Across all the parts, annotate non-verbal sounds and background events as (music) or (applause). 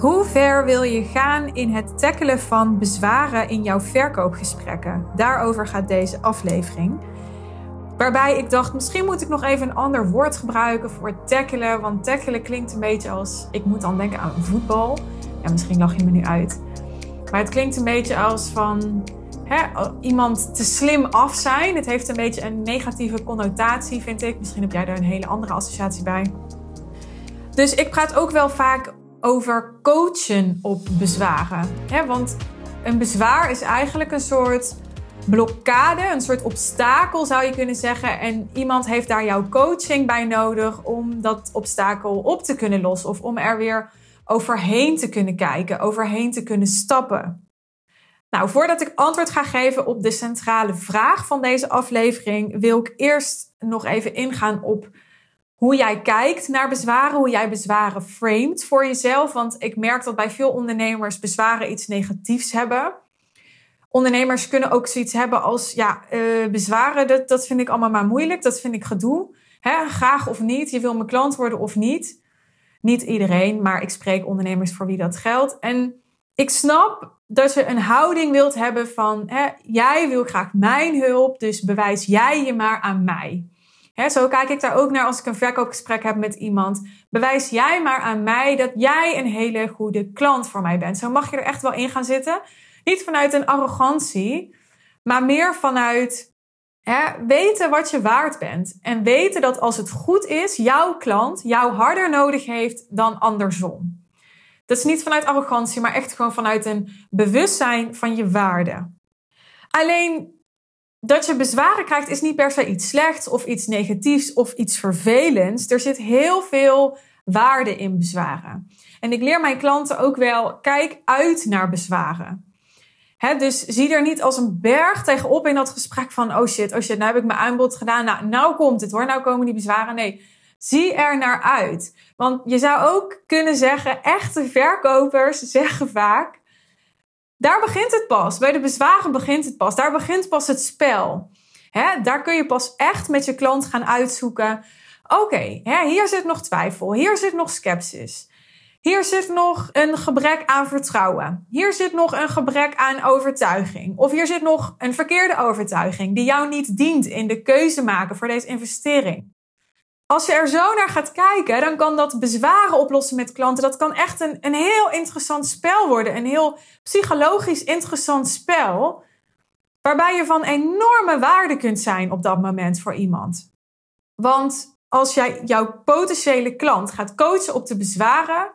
Hoe ver wil je gaan in het tackelen van bezwaren in jouw verkoopgesprekken? Daarover gaat deze aflevering. Waarbij ik dacht, misschien moet ik nog even een ander woord gebruiken voor tackelen. Want tackelen klinkt een beetje als, ik moet dan denken aan voetbal. Ja, misschien lach je me nu uit. Maar het klinkt een beetje als van hè, iemand te slim af zijn. Het heeft een beetje een negatieve connotatie, vind ik. Misschien heb jij daar een hele andere associatie bij. Dus ik praat ook wel vaak over coachen op bezwaren. Want een bezwaar is eigenlijk een soort blokkade, een soort obstakel zou je kunnen zeggen. En iemand heeft daar jouw coaching bij nodig om dat obstakel op te kunnen lossen of om er weer overheen te kunnen kijken, overheen te kunnen stappen. Nou, voordat ik antwoord ga geven op de centrale vraag van deze aflevering, wil ik eerst nog even ingaan op hoe jij kijkt naar bezwaren, hoe jij bezwaren framed voor jezelf. Want ik merk dat bij veel ondernemers bezwaren iets negatiefs hebben. Ondernemers kunnen ook zoiets hebben als, ja, uh, bezwaren, dat, dat vind ik allemaal maar moeilijk, dat vind ik gedoe. Graag of niet, je wil mijn klant worden of niet. Niet iedereen, maar ik spreek ondernemers voor wie dat geldt. En ik snap dat je een houding wilt hebben van, jij wil graag mijn hulp, dus bewijs jij je maar aan mij zo kijk ik daar ook naar als ik een verkoopgesprek heb met iemand. Bewijs jij maar aan mij dat jij een hele goede klant voor mij bent. Zo mag je er echt wel in gaan zitten. Niet vanuit een arrogantie, maar meer vanuit weten wat je waard bent. En weten dat als het goed is, jouw klant jou harder nodig heeft dan andersom. Dat is niet vanuit arrogantie, maar echt gewoon vanuit een bewustzijn van je waarde. Alleen dat je bezwaren krijgt is niet per se iets slechts of iets negatiefs of iets vervelends. Er zit heel veel waarde in bezwaren. En ik leer mijn klanten ook wel, kijk uit naar bezwaren. dus zie er niet als een berg tegenop in dat gesprek van, oh shit, oh shit, nou heb ik mijn aanbod gedaan. Nou, nou komt het hoor, nou komen die bezwaren. Nee, zie er naar uit. Want je zou ook kunnen zeggen, echte verkopers zeggen vaak, daar begint het pas. Bij de bezwaren begint het pas. Daar begint pas het spel. Hè? Daar kun je pas echt met je klant gaan uitzoeken. Oké, hier zit nog twijfel. Hier zit nog sceptisch. Hier zit nog een gebrek aan vertrouwen. Hier zit nog een gebrek aan overtuiging. Of hier zit nog een verkeerde overtuiging die jou niet dient in de keuze maken voor deze investering als je er zo naar gaat kijken, dan kan dat bezwaren oplossen met klanten. Dat kan echt een, een heel interessant spel worden. Een heel psychologisch interessant spel. Waarbij je van enorme waarde kunt zijn op dat moment voor iemand. Want als jij jouw potentiële klant gaat coachen op de bezwaren,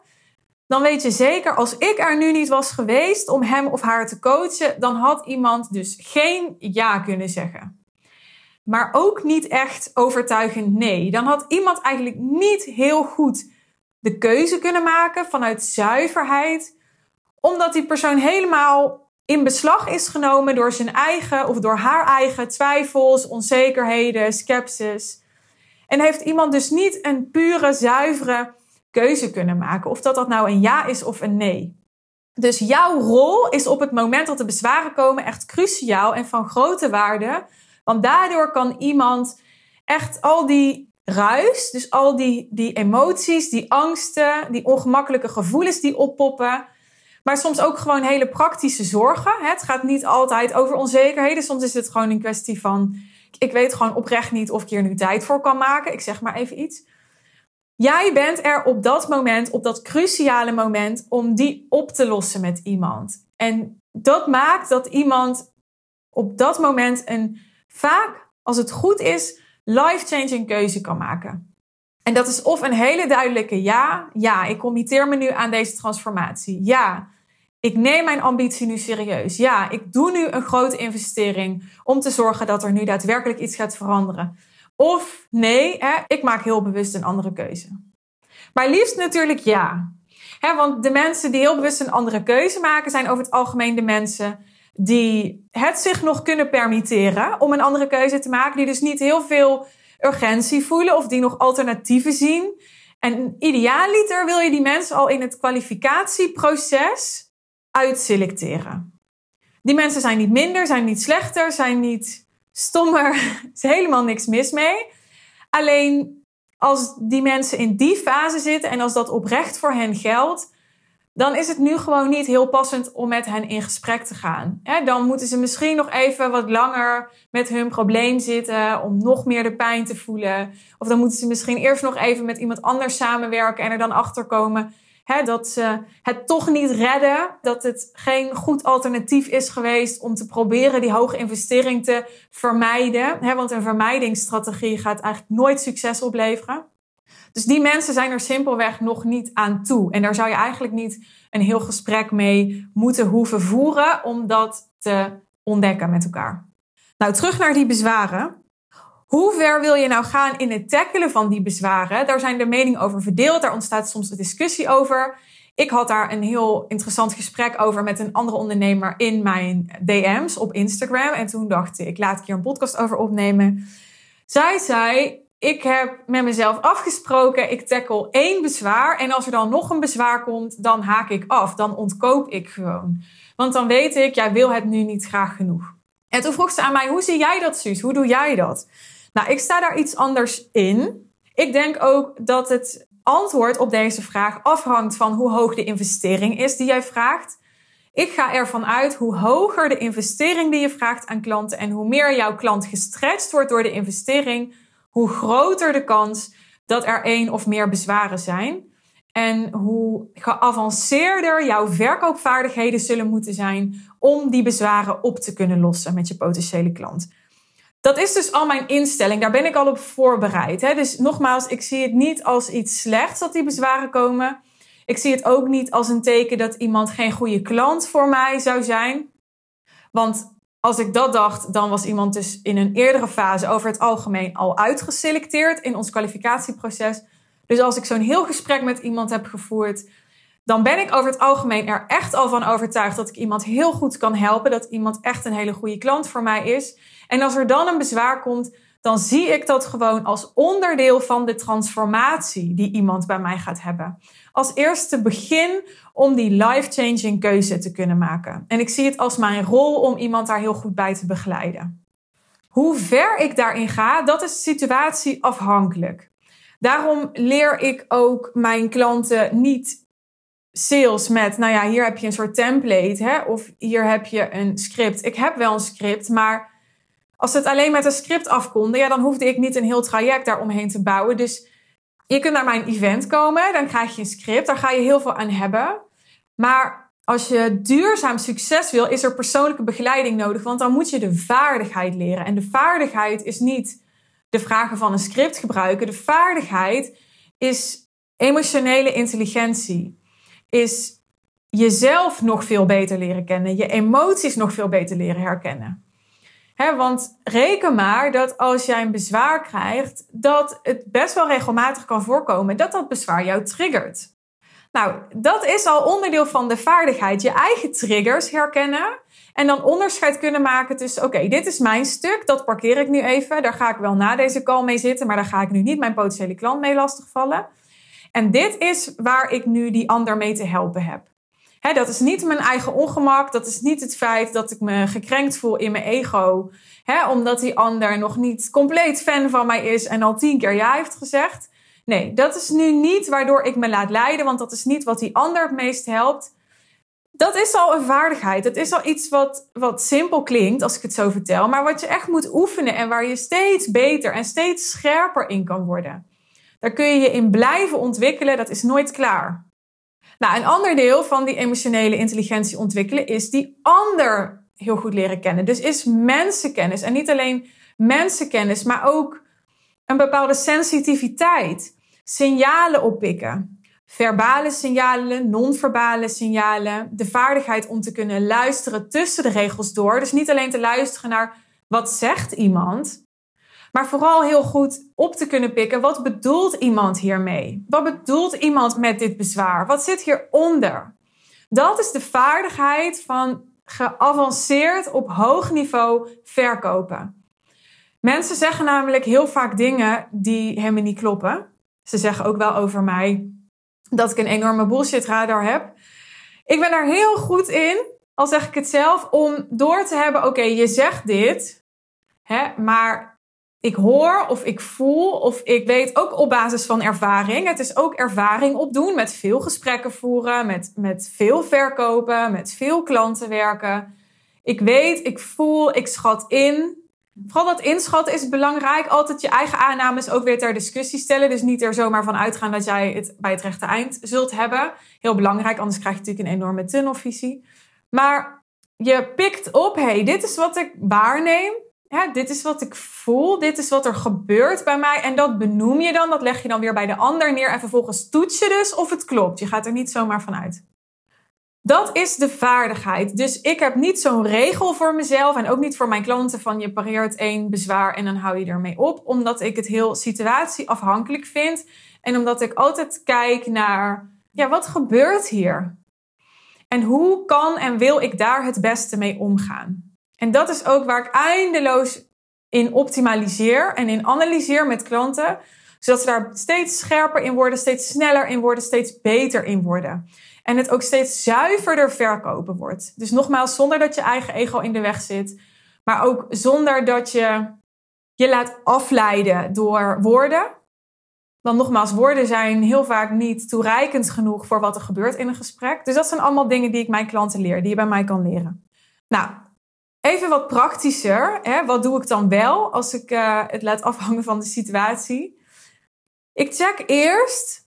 dan weet je zeker, als ik er nu niet was geweest om hem of haar te coachen, dan had iemand dus geen ja kunnen zeggen maar ook niet echt overtuigend nee. Dan had iemand eigenlijk niet heel goed de keuze kunnen maken vanuit zuiverheid, omdat die persoon helemaal in beslag is genomen door zijn eigen of door haar eigen twijfels, onzekerheden, sceptisch. En heeft iemand dus niet een pure, zuivere keuze kunnen maken. Of dat dat nou een ja is of een nee. Dus jouw rol is op het moment dat de bezwaren komen echt cruciaal en van grote waarde want daardoor kan iemand echt al die ruis, dus al die, die emoties, die angsten, die ongemakkelijke gevoelens die oppoppen, maar soms ook gewoon hele praktische zorgen. Het gaat niet altijd over onzekerheden. Soms is het gewoon een kwestie van: ik weet gewoon oprecht niet of ik hier nu tijd voor kan maken. Ik zeg maar even iets. Jij bent er op dat moment, op dat cruciale moment, om die op te lossen met iemand. En dat maakt dat iemand op dat moment een vaak, als het goed is, life-changing keuze kan maken. En dat is of een hele duidelijke ja, ja, ik committeer me nu aan deze transformatie. Ja, ik neem mijn ambitie nu serieus. Ja, ik doe nu een grote investering om te zorgen dat er nu daadwerkelijk iets gaat veranderen. Of nee, hè, ik maak heel bewust een andere keuze. Maar liefst natuurlijk ja. Want de mensen die heel bewust een andere keuze maken, zijn over het algemeen de mensen die het zich nog kunnen permitteren om een andere keuze te maken, die dus niet heel veel urgentie voelen of die nog alternatieven zien. En idealiter wil je die mensen al in het kwalificatieproces uitselecteren. Die mensen zijn niet minder, zijn niet slechter, zijn niet stommer, (laughs) er is helemaal niks mis mee. Alleen als die mensen in die fase zitten en als dat oprecht voor hen geldt, dan is het nu gewoon niet heel passend om met hen in gesprek te gaan. dan moeten ze misschien nog even wat langer met hun probleem zitten om nog meer de pijn te voelen. Of dan moeten ze misschien eerst nog even met iemand anders samenwerken en er dan achter komen dat ze het toch niet redden. Dat het geen goed alternatief is geweest om te proberen die hoge investering te vermijden. want een vermijdingsstrategie gaat eigenlijk nooit succes opleveren. Dus die mensen zijn er simpelweg nog niet aan toe. En daar zou je eigenlijk niet een heel gesprek mee moeten hoeven voeren om dat te ontdekken met elkaar. Nou, terug naar die bezwaren. Hoe ver wil je nou gaan in het tackelen van die bezwaren? Daar zijn de meningen over verdeeld. Daar ontstaat soms een discussie over. Ik had daar een heel interessant gesprek over met een andere ondernemer in mijn DM's op Instagram. En toen dacht ik, laat ik hier een podcast over opnemen. Zij zei, ik heb met mezelf afgesproken, ik tackle één bezwaar. En als er dan nog een bezwaar komt, dan haak ik af. Dan ontkoop ik gewoon. Want dan weet ik, jij wil het nu niet graag genoeg. En toen vroeg ze aan mij, hoe zie jij dat, Suus? Hoe doe jij dat? Nou, ik sta daar iets anders in. Ik denk ook dat het antwoord op deze vraag afhangt van hoe hoog de investering is die jij vraagt. Ik ga ervan uit hoe hoger de investering die je vraagt aan klanten en hoe meer jouw klant gestretched wordt door de investering, hoe groter de kans dat er één of meer bezwaren zijn. En hoe geavanceerder jouw verkoopvaardigheden zullen moeten zijn om die bezwaren op te kunnen lossen met je potentiële klant. Dat is dus al mijn instelling. Daar ben ik al op voorbereid. Hè? Dus nogmaals, ik zie het niet als iets slechts dat die bezwaren komen. Ik zie het ook niet als een teken dat iemand geen goede klant voor mij zou zijn. Want als ik dat dacht, dan was iemand dus in een eerdere fase over het algemeen al uitgeselecteerd in ons kwalificatieproces. Dus als ik zo'n heel gesprek met iemand heb gevoerd, dan ben ik over het algemeen er echt al van overtuigd dat ik iemand heel goed kan helpen. Dat iemand echt een hele goede klant voor mij is. En als er dan een bezwaar komt, dan zie ik dat gewoon als onderdeel van de transformatie die iemand bij mij gaat hebben. Als eerste begin om die life-changing keuze te kunnen maken. En ik zie het als mijn rol om iemand daar heel goed bij te begeleiden. Hoe ver ik daarin ga, dat is situatieafhankelijk. Daarom leer ik ook mijn klanten niet sales met, nou ja, hier heb je een soort template, hè, of hier heb je een script. Ik heb wel een script, maar als het alleen met een script afkonde, ja, dan hoefde ik niet een heel traject daaromheen te bouwen. Dus je kunt naar mijn event komen, dan krijg je een script, daar ga je heel veel aan hebben. Maar als je duurzaam succes wil, is er persoonlijke begeleiding nodig, want dan moet je de vaardigheid leren. En de vaardigheid is niet de vragen van een script gebruiken. De vaardigheid is emotionele intelligentie is jezelf nog veel beter leren kennen, je emoties nog veel beter leren herkennen. Want reken maar dat als jij een bezwaar krijgt, dat het best wel regelmatig kan voorkomen dat dat bezwaar jou triggert. Nou, dat is al onderdeel van de vaardigheid. Je eigen triggers herkennen en dan onderscheid kunnen maken tussen: oké, dit is mijn stuk, dat parkeer ik nu even. Daar ga ik wel na deze call mee zitten, maar daar ga ik nu niet mijn potentiële klant mee lastigvallen. En dit is waar ik nu die ander mee te helpen heb. Dat is niet mijn eigen ongemak. Dat is niet het feit dat ik me gekrenkt voel in mijn ego. omdat die ander nog niet compleet fan van mij is en al tien keer ja heeft gezegd. Nee, dat is nu niet waardoor ik me laat leiden, want dat is niet wat die ander het meest helpt. Dat is al een vaardigheid. Dat is al iets wat, wat simpel klinkt als ik het zo vertel, maar wat je echt moet oefenen en waar je steeds beter en steeds scherper in kan worden. Daar kun je je in blijven ontwikkelen. Dat is nooit klaar. Nou, een ander deel van die emotionele intelligentie ontwikkelen is die ander heel goed leren kennen. Dus is mensenkennis. En niet alleen mensenkennis, maar ook een bepaalde sensitiviteit. Signalen oppikken. Verbale signalen, non-verbale signalen. De vaardigheid om te kunnen luisteren tussen de regels door. Dus niet alleen te luisteren naar wat zegt iemand, maar vooral heel goed op te kunnen pikken. Wat bedoelt iemand hiermee? Wat bedoelt iemand met dit bezwaar? Wat zit hieronder? Dat is de vaardigheid van geavanceerd op hoog niveau verkopen. Mensen zeggen namelijk heel vaak dingen die helemaal niet kloppen. Ze zeggen ook wel over mij dat ik een enorme bullshit radar heb. Ik ben daar heel goed in, al zeg ik het zelf, om door te hebben: oké, je zegt dit, hè, maar ik hoor of ik voel of ik weet ook op basis van ervaring. Het is ook ervaring opdoen met veel gesprekken voeren, met, met veel verkopen, met veel klanten werken. Ik weet, ik voel, ik schat in. Vooral dat inschatten is belangrijk. Altijd je eigen aannames ook weer ter discussie stellen. Dus niet er zomaar van uitgaan dat jij het bij het rechte eind zult hebben. Heel belangrijk, anders krijg je natuurlijk een enorme tunnelvisie. Maar je pikt op, hey, dit is wat ik waarneem. Ja, dit is wat ik voel, dit is wat er gebeurt bij mij. En dat benoem je dan, dat leg je dan weer bij de ander neer. En vervolgens toets je dus of het klopt. Je gaat er niet zomaar van uit. Dat is de vaardigheid. Dus ik heb niet zo'n regel voor mezelf en ook niet voor mijn klanten van je pareert één bezwaar en dan hou je ermee op. Omdat ik het heel situatieafhankelijk vind. En omdat ik altijd kijk naar, ja, wat gebeurt hier? En hoe kan en wil ik daar het beste mee omgaan? En dat is ook waar ik eindeloos in optimaliseer en in analyseer met klanten, zodat ze daar steeds scherper in worden, steeds sneller in worden, steeds beter in worden. En het ook steeds zuiverder verkopen wordt. Dus nogmaals, zonder dat je eigen ego in de weg zit, maar ook zonder dat je je laat afleiden door woorden. Want nogmaals, woorden zijn heel vaak niet toereikend genoeg voor wat er gebeurt in een gesprek. Dus dat zijn allemaal dingen die ik mijn klanten leer, die je bij mij kan leren. Nou, Even wat praktischer. Hè? Wat doe ik dan wel als ik uh, het laat afhangen van de situatie? Ik check eerst,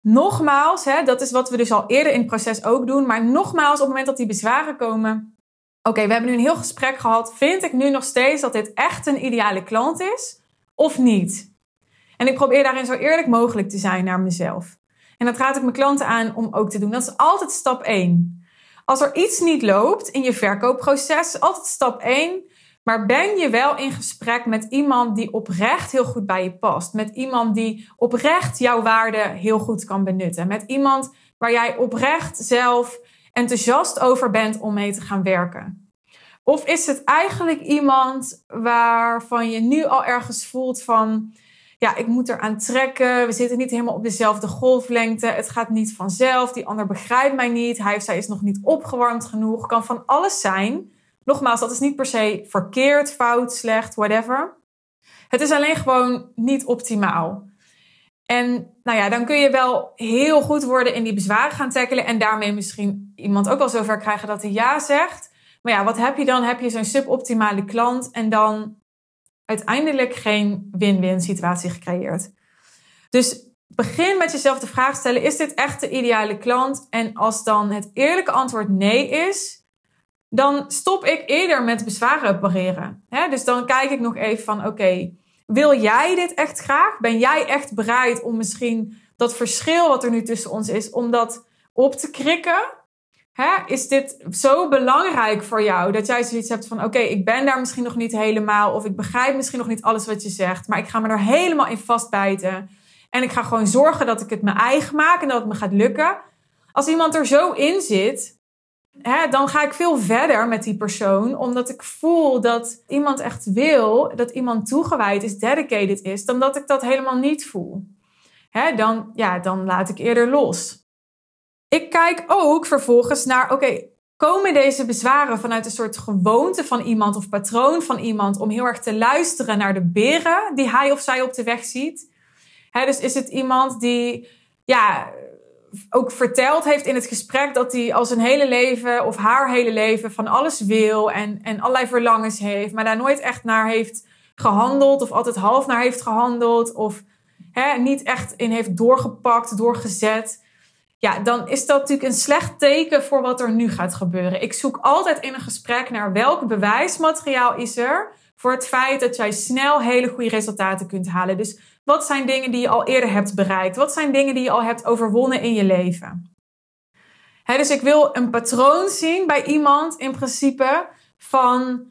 nogmaals, hè, dat is wat we dus al eerder in het proces ook doen, maar nogmaals op het moment dat die bezwaren komen. Oké, we hebben nu een heel gesprek gehad. Vind ik nu nog steeds dat dit echt een ideale klant is of niet? En ik probeer daarin zo eerlijk mogelijk te zijn naar mezelf. En dat raad ik mijn klanten aan om ook te doen. Dat is altijd stap 1. Als er iets niet loopt in je verkoopproces, altijd stap 1. Maar ben je wel in gesprek met iemand die oprecht heel goed bij je past? Met iemand die oprecht jouw waarde heel goed kan benutten? Met iemand waar jij oprecht zelf enthousiast over bent om mee te gaan werken? Of is het eigenlijk iemand waarvan je nu al ergens voelt van ja, ik moet eraan trekken. We zitten niet helemaal op dezelfde golflengte. Het gaat niet vanzelf. Die ander begrijpt mij niet. Hij of zij is nog niet opgewarmd genoeg. Kan van alles zijn. Nogmaals, dat is niet per se verkeerd, fout, slecht, whatever. Het is alleen gewoon niet optimaal. En nou ja, dan kun je wel heel goed worden in die bezwaren gaan tackelen. En daarmee misschien iemand ook wel zover krijgen dat hij ja zegt. Maar ja, wat heb je dan? Heb je zo'n suboptimale klant en dan uiteindelijk geen win-win situatie gecreëerd. Dus begin met jezelf de vraag stellen: is dit echt de ideale klant? En als dan het eerlijke antwoord nee is, dan stop ik eerder met bezwaren pareren. dus dan kijk ik nog even van: oké, wil jij dit echt graag? Ben jij echt bereid om misschien dat verschil wat er nu tussen ons is, om dat op te krikken? Hè, is dit zo belangrijk voor jou dat jij zoiets hebt van: oké, ik ben daar misschien nog niet helemaal, of ik begrijp misschien nog niet alles wat je zegt, maar ik ga me er helemaal in vastbijten. En ik ga gewoon zorgen dat ik het me eigen maak en dat het me gaat lukken. Als iemand er zo in zit, hè, dan ga ik veel verder met die persoon, omdat ik voel dat iemand echt wil, dat iemand toegewijd is, dedicated is, dan dat ik dat helemaal niet voel. Hè, dan, ja, dan laat ik eerder los. Ik kijk ook vervolgens naar, oké, komen deze bezwaren vanuit een soort gewoonte van iemand of patroon van iemand om heel erg te luisteren naar de beren die hij of zij op de weg ziet? dus is het iemand die, ja, ook verteld heeft in het gesprek dat hij al zijn hele leven of haar hele leven van alles wil en, en allerlei verlangens heeft, maar daar nooit echt naar heeft gehandeld of altijd half naar heeft gehandeld of niet echt in heeft doorgepakt, doorgezet ja, dan is dat natuurlijk een slecht teken voor wat er nu gaat gebeuren. Ik zoek altijd in een gesprek naar welk bewijsmateriaal is er voor het feit dat jij snel hele goede resultaten kunt halen. Dus wat zijn dingen die je al eerder hebt bereikt? Wat zijn dingen die je al hebt overwonnen in je leven? dus ik wil een patroon zien bij iemand in principe van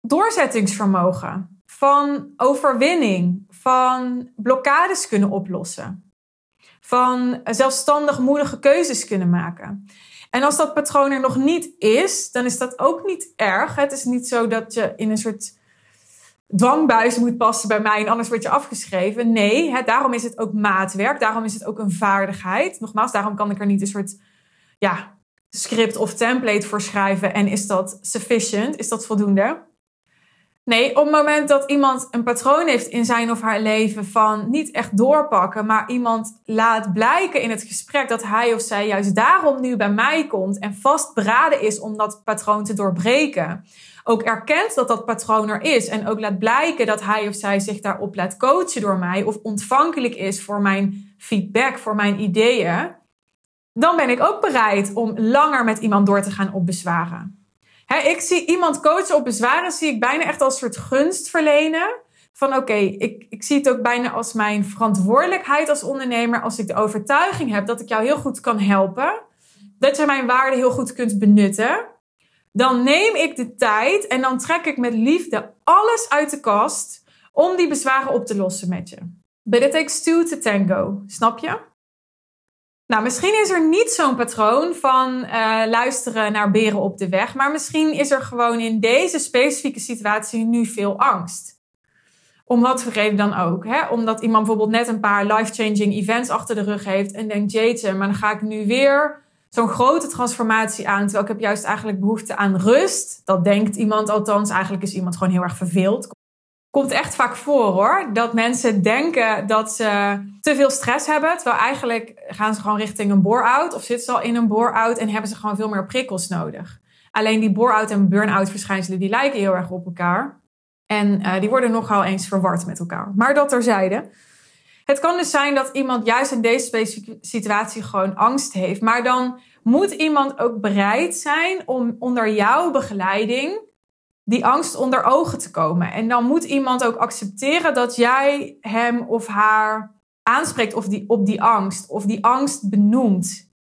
doorzettingsvermogen, van overwinning, van blokkades kunnen oplossen van zelfstandig moedige keuzes kunnen maken. En als dat patroon er nog niet is, dan is dat ook niet erg. Het is niet zo dat je in een soort dwangbuis moet passen bij mij en anders word je afgeschreven. Nee, hè, daarom is het ook maatwerk. Daarom is het ook een vaardigheid. Nogmaals, daarom kan ik er niet een soort ja, script of template voor schrijven. En is dat sufficient? Is dat voldoende? Nee, op het moment dat iemand een patroon heeft in zijn of haar leven van niet echt doorpakken, maar iemand laat blijken in het gesprek dat hij of zij juist daarom nu bij mij komt en vastberaden is om dat patroon te doorbreken. Ook erkent dat dat patroon er is en ook laat blijken dat hij of zij zich daarop laat coachen door mij of ontvankelijk is voor mijn feedback, voor mijn ideeën. Dan ben ik ook bereid om langer met iemand door te gaan op bezwaren ik zie iemand coachen op bezwaren, zie ik bijna echt als soort gunst verlenen. Van oké, ik, ik zie het ook bijna als mijn verantwoordelijkheid als ondernemer. Als ik de overtuiging heb dat ik jou heel goed kan helpen. Dat je mijn waarde heel goed kunt benutten. Dan neem ik de tijd en dan trek ik met liefde alles uit de kast om die bezwaren op te lossen met je. But it takes two to tango. Snap je? Nou, misschien is er niet zo'n patroon van uh, luisteren naar beren op de weg, maar misschien is er gewoon in deze specifieke situatie nu veel angst. Om wat voor reden dan ook. Hè? Omdat iemand bijvoorbeeld net een paar life-changing events achter de rug heeft en denkt, jeetje, maar dan ga ik nu weer zo'n grote transformatie aan, terwijl ik heb juist eigenlijk behoefte aan rust. Dat denkt iemand althans. Eigenlijk is iemand gewoon heel erg verveeld komt echt vaak voor hoor. Dat mensen denken dat ze te veel stress hebben. Terwijl eigenlijk gaan ze gewoon richting een bore-out. Of zitten ze al in een bore-out en hebben ze gewoon veel meer prikkels nodig. Alleen die bore-out en burn-out verschijnselen die lijken heel erg op elkaar. En uh, die worden nogal eens verward met elkaar. Maar dat terzijde. Het kan dus zijn dat iemand juist in deze specifieke situatie gewoon angst heeft. Maar dan moet iemand ook bereid zijn om onder jouw begeleiding die angst onder ogen te komen. En dan moet iemand ook accepteren dat jij hem of haar aanspreekt of die, op die angst, of die angst benoemt.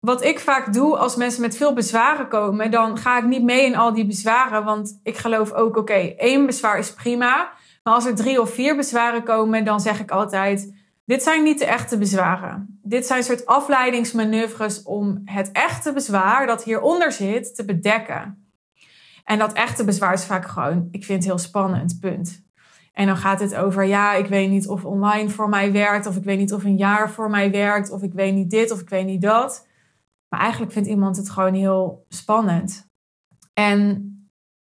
Wat ik vaak doe als mensen met veel bezwaren komen, dan ga ik niet mee in al die bezwaren, want ik geloof ook, oké, één bezwaar is prima. Maar als er drie of vier bezwaren komen, dan zeg ik altijd: dit zijn niet de echte bezwaren. Dit zijn soort afleidingsmanoeuvres om het echte bezwaar dat hieronder zit te bedekken. En dat echte bezwaar is vaak gewoon, ik vind het heel spannend, punt. En dan gaat het over, ja, ik weet niet of online voor mij werkt, of ik weet niet of een jaar voor mij werkt, of ik weet niet dit, of ik weet niet dat. Maar eigenlijk vindt iemand het gewoon heel spannend. En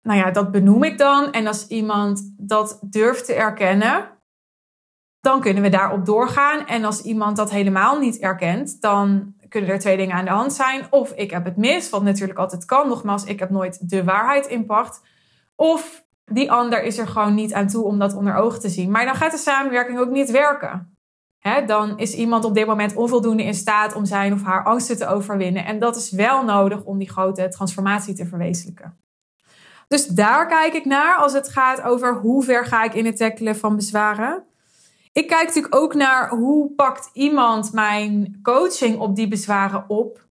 nou ja, dat benoem ik dan. En als iemand dat durft te erkennen, dan kunnen we daarop doorgaan. En als iemand dat helemaal niet erkent, dan kunnen er twee dingen aan de hand zijn. Of ik heb het mis, wat natuurlijk altijd kan. Nogmaals, ik heb nooit de waarheid in pacht. Of die ander is er gewoon niet aan toe om dat onder ogen te zien. Maar dan gaat de samenwerking ook niet werken. dan is iemand op dit moment onvoldoende in staat om zijn of haar angsten te overwinnen. En dat is wel nodig om die grote transformatie te verwezenlijken. Dus daar kijk ik naar als het gaat over hoe ver ga ik in het tackelen van bezwaren. Ik kijk natuurlijk ook naar hoe pakt iemand mijn coaching op die bezwaren op.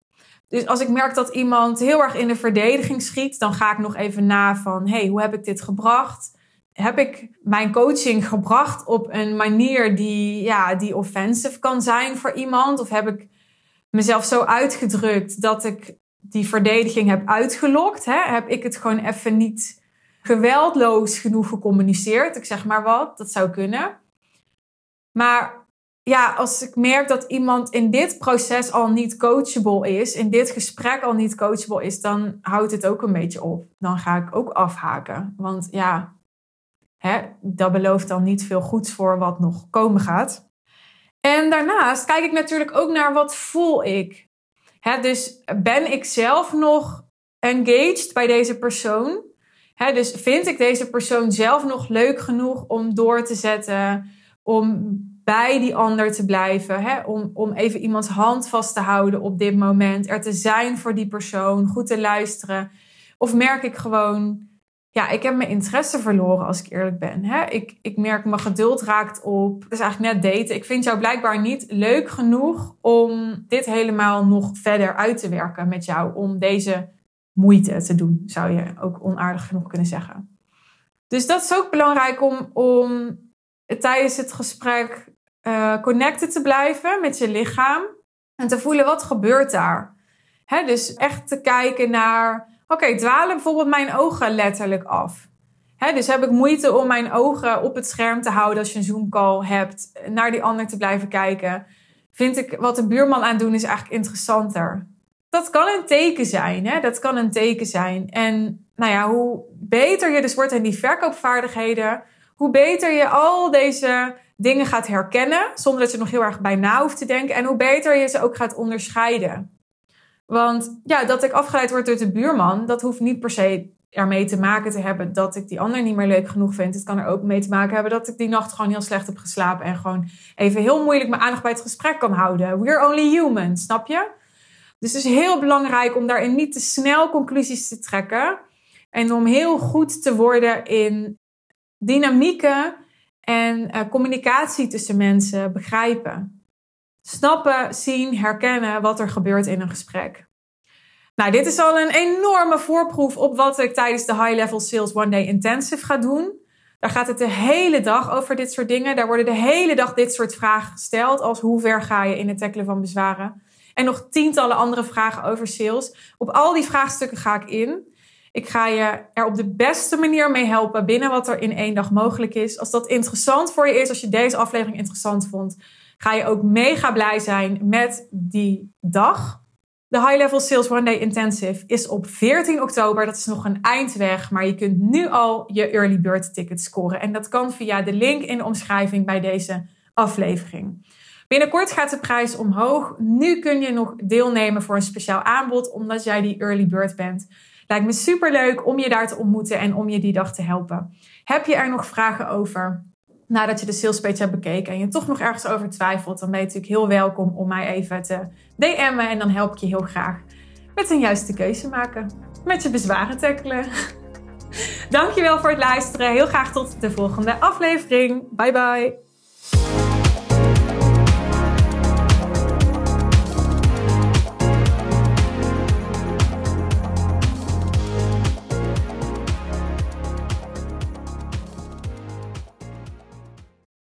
Dus als ik merk dat iemand heel erg in de verdediging schiet, dan ga ik nog even na van, hey, hoe heb ik dit gebracht? Heb ik mijn coaching gebracht op een manier die, ja, die offensive kan zijn voor iemand? Of heb ik mezelf zo uitgedrukt dat ik die verdediging heb uitgelokt? Hè? Heb ik het gewoon even niet geweldloos genoeg gecommuniceerd? Ik zeg maar wat, dat zou kunnen. Maar ja, als ik merk dat iemand in dit proces al niet coachable is, in dit gesprek al niet coachable is, dan houdt het ook een beetje op. Dan ga ik ook afhaken. Want ja, hè, dat belooft dan niet veel goeds voor wat nog komen gaat. En daarnaast kijk ik natuurlijk ook naar wat voel ik. Hè, dus ben ik zelf nog engaged bij deze persoon? Hè, dus vind ik deze persoon zelf nog leuk genoeg om door te zetten? Om bij die ander te blijven. Hè? Om, om even iemands hand vast te houden op dit moment. Er te zijn voor die persoon. Goed te luisteren. Of merk ik gewoon, ja, ik heb mijn interesse verloren als ik eerlijk ben. Hè? Ik, ik merk mijn geduld raakt op. Het is eigenlijk net daten. Ik vind jou blijkbaar niet leuk genoeg om dit helemaal nog verder uit te werken met jou. Om deze moeite te doen, zou je ook onaardig genoeg kunnen zeggen. Dus dat is ook belangrijk om, om tijdens het gesprek uh, connected te blijven met je lichaam. En te voelen wat gebeurt daar. Hè, dus echt te kijken naar, oké, dwalen bijvoorbeeld mijn ogen letterlijk af. Hè, dus heb ik moeite om mijn ogen op het scherm te houden als je een Zoom call hebt, naar die ander te blijven kijken. Vind ik wat de buurman aan doen is eigenlijk interessanter. Dat kan een teken zijn, hè? dat kan een teken zijn. En nou ja, hoe beter je dus wordt in die verkoopvaardigheden, hoe beter je al deze dingen gaat herkennen, zonder dat je nog heel erg bij na hoeft te denken. En hoe beter je ze ook gaat onderscheiden. Want ja, dat ik afgeleid word door de buurman, dat hoeft niet per se ermee te maken te hebben dat ik die ander niet meer leuk genoeg vind. Het kan er ook mee te maken hebben dat ik die nacht gewoon heel slecht heb geslapen en gewoon even heel moeilijk mijn aandacht bij het gesprek kan houden. We're only human, snap je? Dus het is heel belangrijk om daarin niet te snel conclusies te trekken en om heel goed te worden in dynamieken en uh, communicatie tussen mensen begrijpen. Snappen, zien, herkennen wat er gebeurt in een gesprek. Nou, dit is al een enorme voorproef op wat ik tijdens de High Level Sales One Day Intensive ga doen. Daar gaat het de hele dag over dit soort dingen. Daar worden de hele dag dit soort vragen gesteld, als hoe ver ga je in het tackelen van bezwaren. En nog tientallen andere vragen over sales. Op al die vraagstukken ga ik in. Ik ga je er op de beste manier mee helpen binnen wat er in één dag mogelijk is. Als dat interessant voor je is, als je deze aflevering interessant vond, ga je ook mega blij zijn met die dag. De High Level Sales One Day Intensive is op 14 oktober. Dat is nog een eindweg, maar je kunt nu al je early bird ticket scoren. En dat kan via de link in de omschrijving bij deze aflevering. Binnenkort gaat de prijs omhoog. Nu kun je nog deelnemen voor een speciaal aanbod, omdat jij die early bird bent. Lijkt me super leuk om je daar te ontmoeten en om je die dag te helpen. Heb je er nog vragen over? Nadat je de sales page hebt bekeken en je toch nog ergens over twijfelt, dan ben je natuurlijk heel welkom om mij even te DM'en en dan help ik je heel graag met een juiste keuze maken. Met je bezwaren tackelen. (laughs) Dankjewel voor het luisteren. Heel graag tot de volgende aflevering. Bye bye.